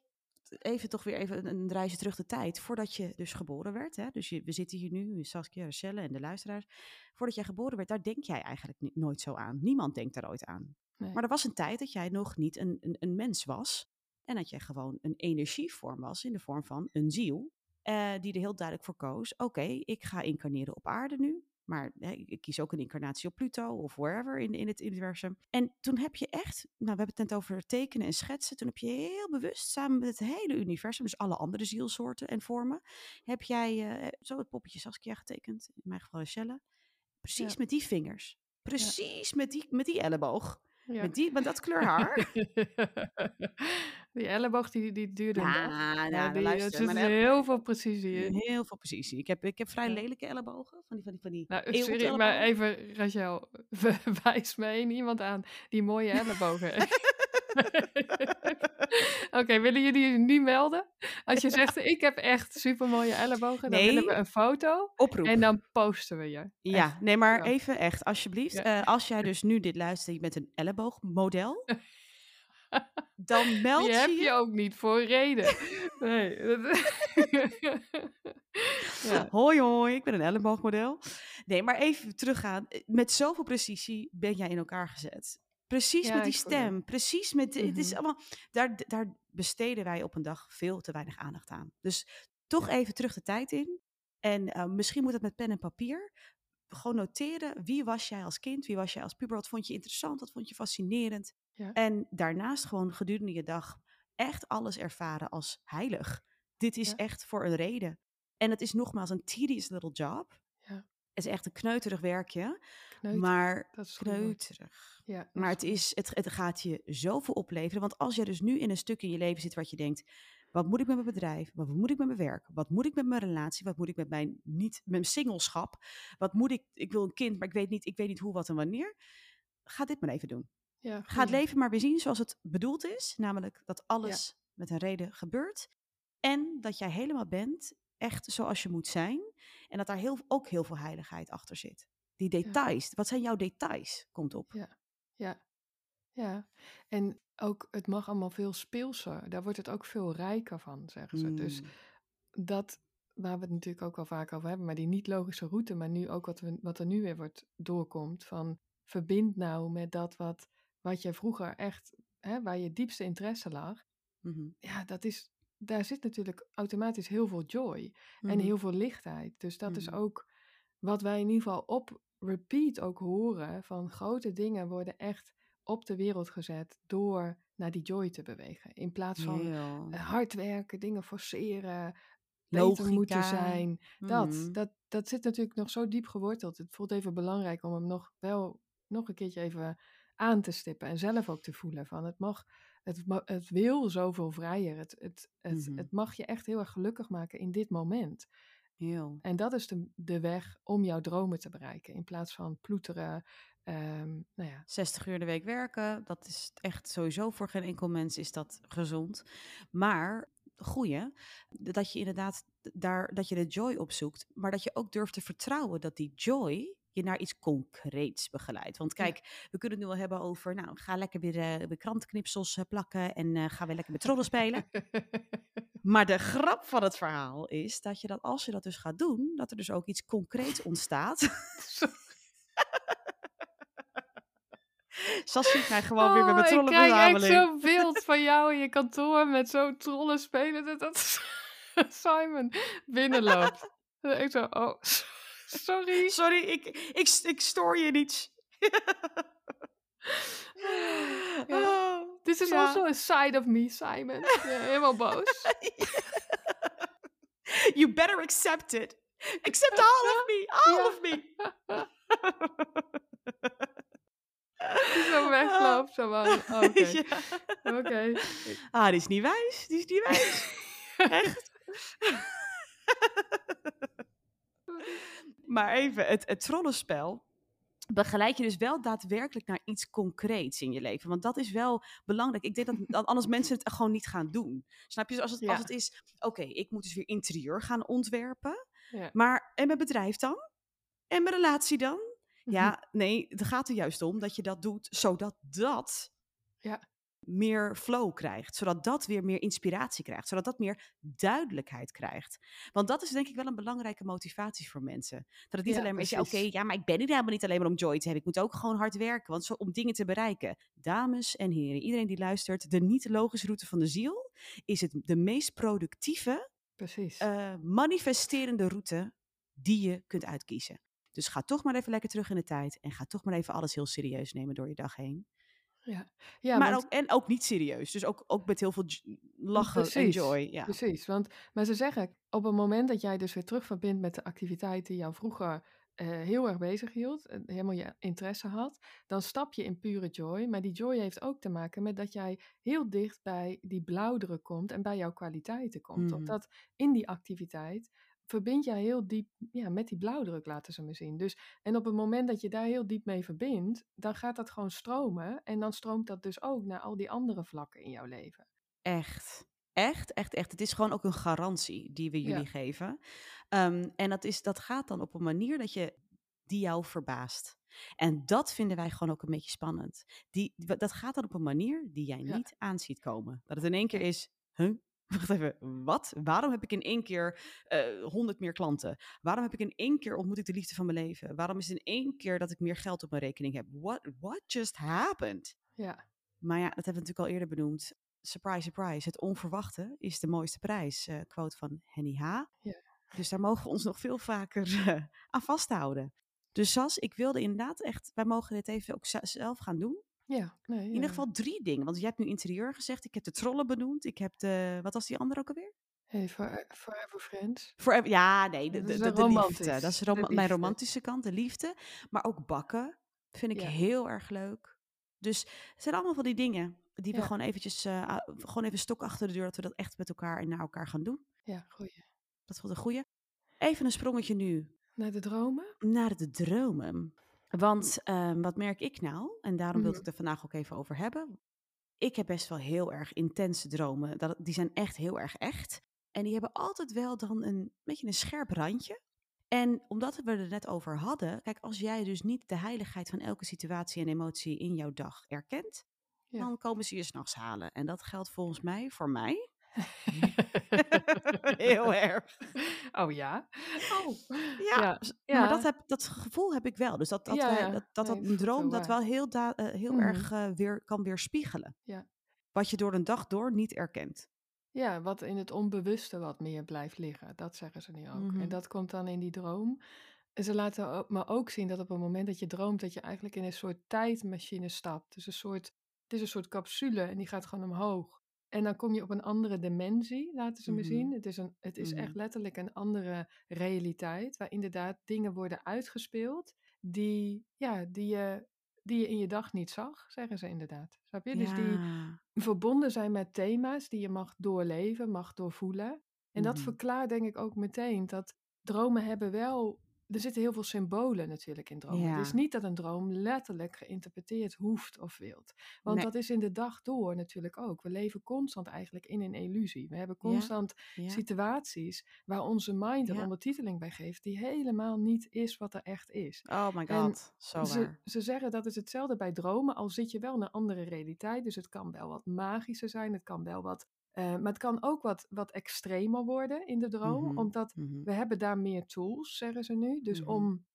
even toch weer even een, een reisje terug de tijd. Voordat je dus geboren werd. Hè? Dus je, we zitten hier nu, Saskia, Rachelle en de luisteraars. Voordat jij geboren werd, daar denk jij eigenlijk nooit zo aan. Niemand denkt daar ooit aan. Nee. Maar er was een tijd dat jij nog niet een, een, een mens was. En dat jij gewoon een energievorm was in de vorm van een ziel. eh, die er heel duidelijk voor koos. Oké, ik ga incarneren op aarde nu. Maar hè, ik kies ook een incarnatie op Pluto of wherever in, in het universum. En toen heb je echt, nou we hebben het net over tekenen en schetsen. Toen heb je heel bewust samen met het hele universum, dus alle andere zielsoorten en vormen, heb jij eh, zo het poppetje Saskia getekend. In mijn geval Rachelle. Precies Ja. met die vingers. Precies met, die, met die elleboog. Ja. Met, die, met dat [laughs] kleur haar. [laughs] Die elleboog die, die duurde dag. Nou, Ja, nou, die, er luister, zit heel veel precisie in. heel veel precisie. Ik heb, ik heb vrij Ja. lelijke ellebogen, van die, van die, van die Nou, eeuwige sorry, maar even, Rachel, [laughs] wijs me één iemand aan die mooie ellebogen heeft. [laughs] Oké, willen jullie je nu melden? Als je zegt, ik heb echt super mooie ellebogen, dan willen we een foto Oproep. en dan posten we je. Ja, Echt. nee, maar Ja. even echt, alsjeblieft. Ja. Eh, als jij dus nu dit luistert, je bent een elleboogmodel, [laughs] dan [laughs] meld Die je heb je. je ook niet voor reden. [laughs] Nee. [laughs] ja. Hoi hoi, ik ben een elleboogmodel. Nee, maar even teruggaan. Eh, Met zoveel precisie ben jij in elkaar gezet. Precies Ja, met die stem, precies met... Het is Mhm. allemaal... Daar, daar besteden wij op een dag veel te weinig aandacht aan. Dus toch even terug de tijd in. En eh, misschien moet het met pen en papier. Gewoon noteren, wie was jij als kind? Wie was jij als puber? Wat vond je interessant? Wat vond je fascinerend? Ja. En daarnaast gewoon gedurende je dag echt alles ervaren als heilig. Dit is Ja. echt voor een reden. En het is nogmaals een tedious little job. Ja. Het is echt een kneuterig werkje, Kneuter, maar dat is kneuterig. Ja, dat Maar het, is, het, het gaat je zoveel opleveren. Want als jij dus nu in een stuk in je leven zit wat je denkt... Wat moet ik met mijn bedrijf? Wat moet ik met mijn werk? Wat moet ik met mijn relatie? Wat moet ik met mijn, niet, met mijn singelschap? Wat moet ik? Ik wil een kind, maar ik weet niet, ik weet niet hoe, wat en wanneer. Ga dit maar even doen. Ja, Ga het leven maar weer zien zoals het bedoeld is. Namelijk dat alles met een reden gebeurt. En dat jij helemaal bent, echt zoals je moet zijn. En dat daar heel, ook heel veel heiligheid achter zit. Die details. Wat zijn jouw details? Komt op. Ja, ja, ja. En ook, het mag allemaal veel speelser. Daar wordt het ook veel rijker van, zeggen ze. Dus Mm. dat, waar we het natuurlijk ook al vaak over hebben, maar die niet-logische route, maar nu ook wat, we, wat er nu weer wordt doorkomt, van verbind nou met dat wat, wat je vroeger echt, hè, waar je diepste interesse lag. Mhm. Ja, dat is, daar zit natuurlijk automatisch heel veel joy en Mhm. heel veel lichtheid. Dus dat is Mhm. ook wat wij in ieder geval op repeat ook horen, van grote dingen worden echt op de wereld gezet door naar die joy te bewegen. In plaats van eh, hard werken, dingen forceren, beter moeten Logica. zijn. Dat, dat, dat zit natuurlijk nog zo diep geworteld. Het voelt even belangrijk om hem nog wel nog een keertje even aan te stippen. En zelf ook te voelen van het mag, het, het wil zoveel vrijer. Het, het, het, Mhm. het mag je echt heel erg gelukkig maken in dit moment. Heel. En dat is de, de weg om jouw dromen te bereiken. In plaats van ploeteren. ehm, nou ja, 60 uur de week werken, dat is echt sowieso voor geen enkel mens is dat gezond. Maar goeie, dat je inderdaad daar, dat je de joy opzoekt, maar dat je ook durft te vertrouwen dat die joy je naar iets concreets begeleidt. Want Ja. kijk, we kunnen het nu wel hebben over, nou, ga lekker weer de krantenknipsels eh, plakken en eh, ga weer lekker met trollen spelen. [laughs] Maar de grap van het verhaal is dat je dat als je dat dus gaat doen, dat er dus ook iets concreets ontstaat. Sas ziet mij gewoon weer met mijn Oh, ik krijg echt zo'n [laughs] beeld van jou in je kantoor met zo'n trollen spelen. Dat, dat [laughs] Simon binnenloopt. Ik zo, oh, sorry. Sorry, ik, ik, ik stoor je niet. [laughs] Ja. Oh, This is ja. also a side of me, Simon. Ja, helemaal boos. [laughs] You better accept it. Accept all of me, all of me. Die zo wegloopt. Zo van, oké. [laughs] Ja. Oké. Ah, die is niet wijs, die is niet wijs. Echt. Maar even, het, het trollenspel begeleid je dus wel daadwerkelijk naar iets concreets in je leven. Want dat is wel belangrijk. Ik denk dat, [laughs] dat anders mensen het gewoon niet gaan doen. Snap je? Dus als het, Ja. als het is, oké, ik moet dus weer interieur gaan ontwerpen. Ja. Maar, en mijn bedrijf dan? En mijn relatie dan? Mhm. Ja, nee, het gaat er juist om dat je dat doet, zodat dat Ja. Meer flow krijgt. Zodat dat weer meer inspiratie krijgt. Zodat dat meer duidelijkheid krijgt. Want dat is denk ik wel een belangrijke motivatie voor mensen. Dat het niet Ja, alleen maar is, oké, ja, maar ik ben hier helemaal niet alleen maar om joy te hebben. Ik moet ook gewoon hard werken, want zo, om dingen te bereiken. Dames en heren, iedereen die luistert, de niet-logische route van de ziel is het de meest productieve, Precies. eh, manifesterende route die je kunt uitkiezen. Dus ga toch maar even lekker terug in de tijd en ga toch maar even alles heel serieus nemen door je dag heen. Ja, ja maar want- ook, en ook niet serieus. Dus ook, ook met heel veel lachen en joy. Ja. Precies, want maar ze zeggen, op het moment dat jij dus weer terug verbindt met de activiteiten die jou vroeger eh, heel erg bezig hield, helemaal je interesse had, dan stap je in pure joy. Maar die joy heeft ook te maken met dat jij heel dicht bij die blauwdruk komt en bij jouw kwaliteiten komt. Mhm. Omdat in die activiteit verbind jij heel diep ja, met die blauwdruk, laten ze me zien. Dus, en op het moment dat je daar heel diep mee verbindt, dan gaat dat gewoon stromen. En dan stroomt dat dus ook naar al die andere vlakken in jouw leven. Echt. Echt, echt, echt. Het is gewoon ook een garantie die we jullie Ja. geven. Ehm, en dat, is, dat gaat dan op een manier dat je die jou verbaast. En dat vinden wij gewoon ook een beetje spannend. Die, dat gaat dan op een manier die jij Ja. niet aan ziet komen. Dat het in één keer is, huh? [laughs] Wacht even, wat? Waarom heb ik in één keer honderd meer klanten? Waarom heb ik in één keer ontmoet ik de liefde van mijn leven? Waarom is het in één keer dat ik meer geld op mijn rekening heb? What, what just happened? Ja, Maar ja, dat hebben we natuurlijk al eerder benoemd. Surprise, surprise. Het onverwachte is de mooiste prijs. eh, quote van Henny H. Ja. Dus daar mogen we ons nog veel vaker eh, aan vasthouden. Dus Sas, ik wilde inderdaad echt, wij mogen dit even ook zelf gaan doen. Ja. Nee, In ieder geval drie dingen. Want je hebt nu interieur gezegd. Ik heb de trollen benoemd. Ik heb de, wat was die andere ook alweer? Hey, for, forever Friends. Forever, ja, nee, de, de, liefde. Dat is mijn romantische kant, de liefde. Maar ook bakken vind ik Ja. heel erg leuk. Dus het zijn allemaal van die dingen die we gewoon eventjes, a- gewoon even stok achter de deur, dat we dat echt met elkaar en naar elkaar gaan doen. Ja, goeie. Dat was een goeie. Even een sprongetje nu Naar de dromen? naar de dromen. Want ehm, wat merk ik nou? En daarom wil ik Mhm. het er vandaag ook even over hebben. Ik heb best wel heel erg intense dromen. Dat, die zijn echt heel erg echt. En die hebben altijd wel dan een beetje een scherp randje. En omdat we er net over hadden, kijk, als jij dus niet de heiligheid van elke situatie en emotie in jouw dag erkent, Ja. dan komen ze je s'nachts halen. En dat geldt volgens mij, voor mij, [laughs] heel erg. Oh ja? Oh. Ja, Ja, maar dat, heb, dat gevoel heb ik wel. Dus dat dat, Ja, wij- ja. dat, dat, Nee, droom dat wel heel, da- eh, heel Mhm. erg eh, weer kan weerspiegelen. Ja. Wat je door een dag door niet erkent. Ja, wat in het onbewuste wat meer blijft liggen. Dat zeggen ze nu ook. Mhm. En dat komt dan in die droom. En ze laten me ook zien dat op het moment dat je droomt, dat je eigenlijk in een soort tijdmachine stapt. Dus een soort, het is een soort capsule en die gaat gewoon omhoog. En dan kom je op een andere dimensie, laten ze me Mhm. zien. Het is, een, het is echt letterlijk een andere realiteit, waar inderdaad dingen worden uitgespeeld die, ja, die, je, die je in je dag niet zag, zeggen ze inderdaad. Snap je? Dus die, verbonden zijn met thema's die je mag doorleven, mag doorvoelen. En dat Mhm. verklaart denk ik ook meteen dat dromen hebben wel... Er zitten heel veel symbolen natuurlijk in dromen. Het is niet dat een droom letterlijk geïnterpreteerd hoeft of wilt. Want Nee. dat is in de dag door natuurlijk ook. We leven constant eigenlijk in een illusie. We hebben constant Ja. situaties waar onze mind een ondertiteling bij geeft... die helemaal niet is wat er echt is. Oh my god, zo Ze, waar. ze zeggen dat is hetzelfde bij dromen, al zit je wel in een andere realiteit. Dus het kan wel wat magischer zijn, het kan wel wat. Eh, maar het kan ook wat, wat extremer worden in de droom, Mhm, omdat mhm. we hebben daar meer tools, zeggen ze nu. Dus Mhm. om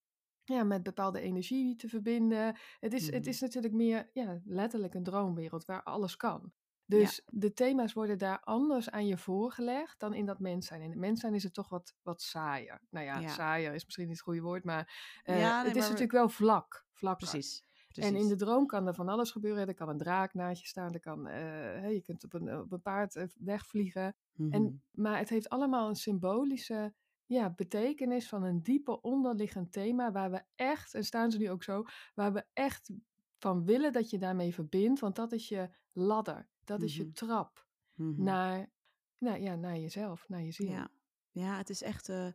ja, met bepaalde energie te verbinden. Het is, het is natuurlijk meer ja, letterlijk een droomwereld waar alles kan. Dus de thema's worden daar anders aan je voorgelegd dan in dat mens zijn. In het mens zijn is het toch wat, wat saaier. Nou ja, Ja. saaier is misschien niet het goede woord, maar eh, Ja, nee, het is maar- natuurlijk wel vlak. vlakker. Precies. En in de droom kan er van alles gebeuren. Er kan een draak naast je staan. Er kan, eh, je kunt op een, op een paard eh, wegvliegen. Mhm. En, maar het heeft allemaal een symbolische ja, betekenis van een dieper onderliggend thema. Waar we echt, en staan ze nu ook zo, waar we echt van willen dat je daarmee verbindt. Want dat is je ladder. Dat is je Mhm. trap Mhm. naar, nou, ja, naar jezelf, naar je ziel. Ja. ja, het is echt. eh,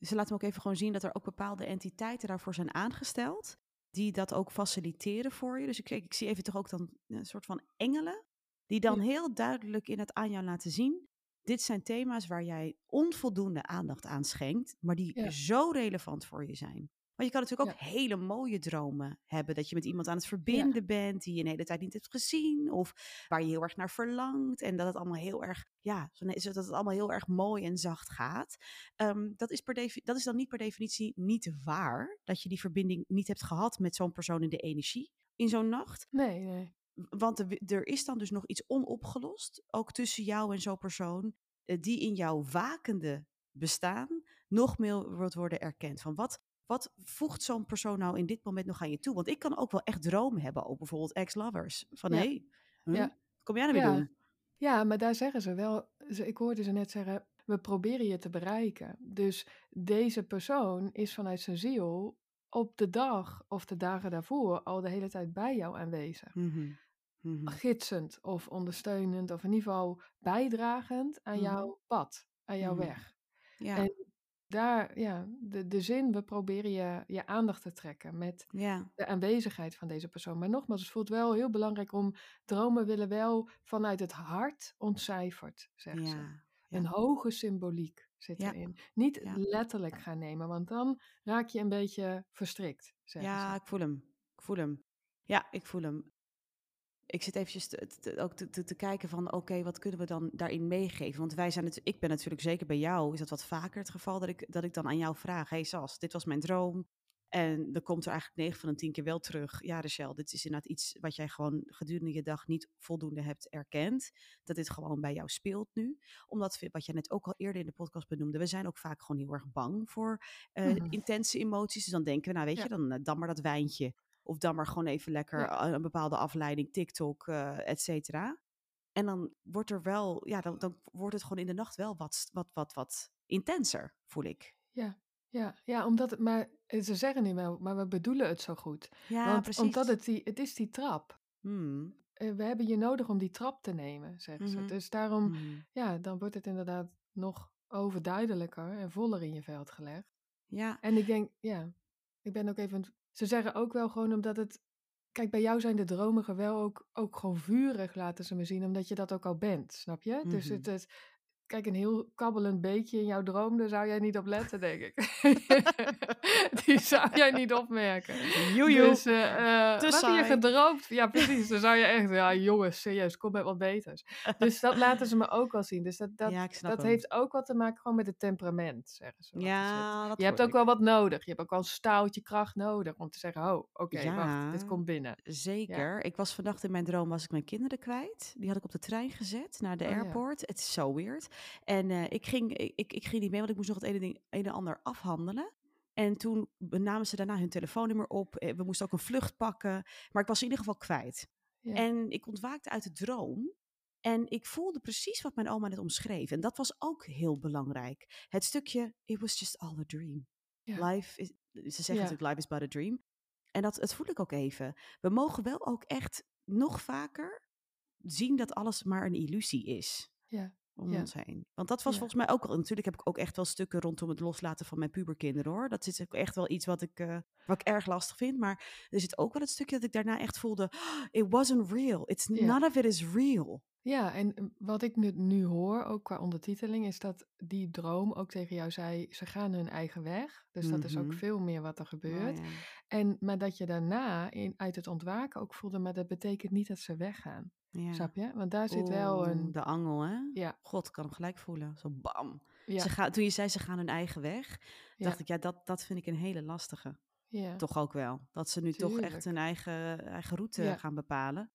ze laten me ook even gewoon zien dat er ook bepaalde entiteiten daarvoor zijn aangesteld. Die dat ook faciliteren voor je. Dus ik, ik zie even toch ook dan een soort van engelen. Die dan Ja. heel duidelijk in het aan jou laten zien. Dit zijn thema's waar jij onvoldoende aandacht aan schenkt. Maar die Ja. zo relevant voor je zijn. Want je kan natuurlijk ook hele mooie dromen hebben. Dat je met iemand aan het verbinden bent. Die je een hele tijd niet hebt gezien. Of waar je heel erg naar verlangt. En dat het allemaal heel erg, ja, dat het allemaal heel erg mooi en zacht gaat. Ehm, dat, is per dat is dan niet per definitie niet waar. Dat je die verbinding niet hebt gehad met zo'n persoon in de energie in zo'n nacht. Nee, nee. Want er, er is dan dus nog iets onopgelost. Ook tussen jou en zo'n persoon. eh, die in jouw wakende bestaan nog meer wordt worden erkend. Van wat, wat voegt zo'n persoon nou in dit moment nog aan je toe? Want ik kan ook wel echt dromen hebben over bijvoorbeeld ex-lovers. Van Ja. hé, hey, huh? Ja. wat kom jij nou weer Ja. doen? Ja, maar daar zeggen ze wel, ik hoorde ze net zeggen, we proberen je te bereiken. Dus deze persoon is vanuit zijn ziel op de dag of de dagen daarvoor al de hele tijd bij jou aanwezig. Mhm. Gidsend of ondersteunend of in ieder geval bijdragend aan Mhm. jouw pad, aan jouw weg. Ja, En daar, ja, de, de zin, we proberen je, je aandacht te trekken met ja, de aanwezigheid van deze persoon. Maar nogmaals, het voelt wel heel belangrijk om dromen willen wel vanuit het hart ontcijferd, zegt ze. Een hoge symboliek zit erin. Niet letterlijk gaan nemen, want dan raak je een beetje verstrikt, ja, ze. ik voel hem. Ik voel hem. Ja, ik voel hem. Ik zit eventjes te, te- ook te, te, te kijken van, oké, wat kunnen we dan daarin meegeven? Want wij zijn het, ik ben natuurlijk zeker bij jou, is dat wat vaker het geval dat ik, dat ik dan aan jou vraag, hey Sas, dit was mijn droom. En dan komt er eigenlijk 9 van de 10 keer wel terug. Ja, Rachel, dit is inderdaad iets wat jij gewoon gedurende je dag niet voldoende hebt erkend. Dat dit gewoon bij jou speelt nu. Omdat, we- wat jij net ook al eerder in de podcast benoemde, we zijn ook vaak gewoon heel erg bang voor eh, Mhm. intense emoties. Dus dan denken we, nou weet Ja. je, dan, eh, dan maar dat wijntje. Of dan maar gewoon even lekker Ja. eh, een bepaalde afleiding, TikTok, eh et cetera. En dan wordt er wel, ja, dan, dan wordt het gewoon in de nacht wel wat, wat, wat, wat intenser, voel ik. Ja, ja, ja, omdat het, maar eh, ze zeggen niet wel, maar we bedoelen het zo goed. Ja, Want precies. omdat het die, het is die trap. Hmm, we hebben je nodig om die trap te nemen, zeggen ze. Mhm. Dus daarom, hmm. ja, dan wordt het inderdaad nog overduidelijker en voller in je veld gelegd. Ja, En ik denk, ja, ik ben ook even. Ze zeggen ook wel gewoon omdat het. Kijk, bij jou zijn de dromen wel ook, ook gewoon vurig, laten ze me zien, omdat je dat ook al bent, snap je? Dus Mhm. het is. Kijk, een heel kabbelend beetje in jouw droom, daar zou jij niet op letten, denk ik. [laughs] Die zou jij niet opmerken. Joejoe. Dus, eh eh, heb je saai. gedroomd? Ja, [laughs] precies. Dan zou je echt, ja, jongens, serieus, kom met wat beters. Dus dat laten ze me ook wel zien. Dus dat, dat, ja, dat heeft ook wat te maken gewoon met het temperament, zeggen ze. Ja, dat Je hebt ook ik. wel wat nodig. Je hebt ook wel een stoutje kracht nodig om te zeggen, oh, oké, Ja. wacht, dit komt binnen. Zeker. Ik was vannacht in mijn droom, was ik mijn kinderen kwijt. Die had ik op de trein gezet naar de Oh airport. Het is zo weird. En eh, ik, ging, ik, ik, ging niet mee, want ik moest nog het ene, ding, een en ander afhandelen. En toen namen ze daarna hun telefoonnummer op. Eh, We moesten ook een vlucht pakken. Maar ik was in ieder geval kwijt. Ja. En ik ontwaakte uit de droom. En ik voelde precies wat mijn oma net omschreef. En dat was ook heel belangrijk. Het stukje, it was just all a dream. Ja. Life is, ze zeggen Ja. natuurlijk, life is but a dream. En dat, dat voel ik ook even. We mogen wel ook echt nog vaker zien dat alles maar een illusie is Ja. Om Ja. ons heen. Want dat was Ja. volgens mij ook al. Natuurlijk heb ik ook echt wel stukken rondom het loslaten van mijn puberkinderen hoor. Dat is ook echt wel iets wat ik, eh, wat ik erg lastig vind. Maar er zit ook wel het stukje dat ik daarna echt voelde: "Oh, it wasn't real. It's none of it is real. Ja, en wat ik nu, nu hoor, ook qua ondertiteling, is dat die droom ook tegen jou zei, ze gaan hun eigen weg. Dus dat is ook Mhm. veel meer wat er Oh, gebeurt. ja. En, maar dat je daarna in, uit het ontwaken ook voelde, maar dat betekent niet dat ze weggaan. Ja. Snap je? Want daar zit wel een... De angel, hè? Ja, God, kan hem gelijk voelen. Zo bam. ja, Ze gaan, toen je zei ze gaan hun eigen weg, dacht ik, ja, dat, dat vind ik een hele lastige. Toch ook wel. Dat ze nu toch echt hun eigen, eigen route gaan bepalen.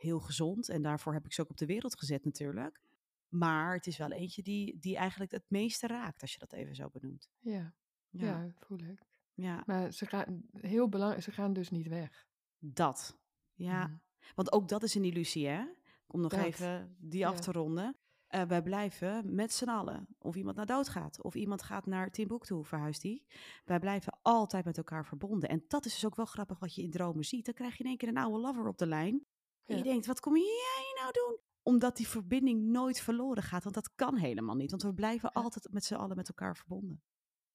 Heel gezond. En daarvoor heb ik ze ook op de wereld gezet natuurlijk. Maar het is wel eentje die, die eigenlijk het meeste raakt, als je dat even zo benoemt. Ja, Ja, ja, voel ik. ja Maar ze gaan, heel belangrijk, ze gaan dus niet weg. dat. Ja, Mhm. want ook dat is een illusie, hè? Om nog Dat, even die af te ronden. Eh, wij blijven met z'n allen. Of iemand naar dood gaat. Of iemand gaat naar Timbuktu, verhuist die. Wij blijven altijd met elkaar verbonden. En dat is dus ook wel grappig wat je in dromen ziet. Dan krijg je in één keer een oude lover op de lijn. En je denkt, wat kom jij nou doen? Omdat die verbinding nooit verloren gaat. Want dat kan helemaal niet. Want we blijven altijd met z'n allen met elkaar verbonden.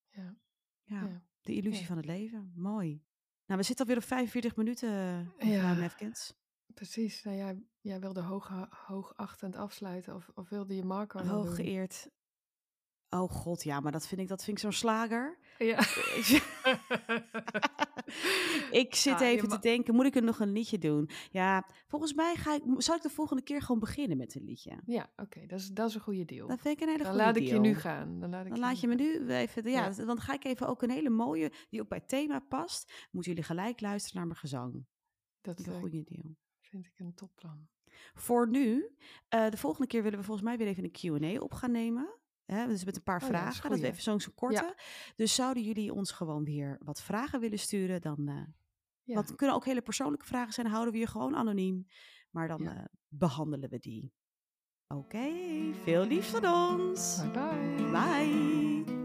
Ja, Ja, de illusie van het leven. Mooi. Nou, we zitten alweer op 45 minuten, mevrouw Ja. Nefkens. Precies. Nou, jij, jij wilde hoog, hoogachtend afsluiten. Of, of wilde je Marco? Hooggeëerd. Oh god, ja, maar dat vind ik, dat vind ik zo'n slager. Ja. [laughs] ik zit Ja, je even te denken, moet ik er nog een liedje doen? Ja, volgens mij ga ik, zal ik de volgende keer gewoon beginnen met een liedje. Ja, oké. dat, is, dat is een goede deal. Dat vind ik een hele Dan goede laat ik je deal. nu gaan. Dan laat, ik Dan laat je me nu even, ja, Ja. dan ga ik even ook een hele mooie, die ook bij het thema past. Moeten jullie gelijk luisteren naar mijn gezang. Dat is een goede deal. vind ik een topplan. Voor nu, eh, de volgende keer willen we volgens mij weer even een Q&A op gaan nemen. Hè, dus met een paar Oh ja, dat vragen, dat we goeie. even zo'n korte. Dus zouden jullie ons gewoon weer wat vragen willen sturen, dan... Ja. Want het kunnen ook hele persoonlijke vragen zijn, houden we je gewoon anoniem. Maar dan eh, behandelen we die. Oké, veel liefs van ons. Bye bye.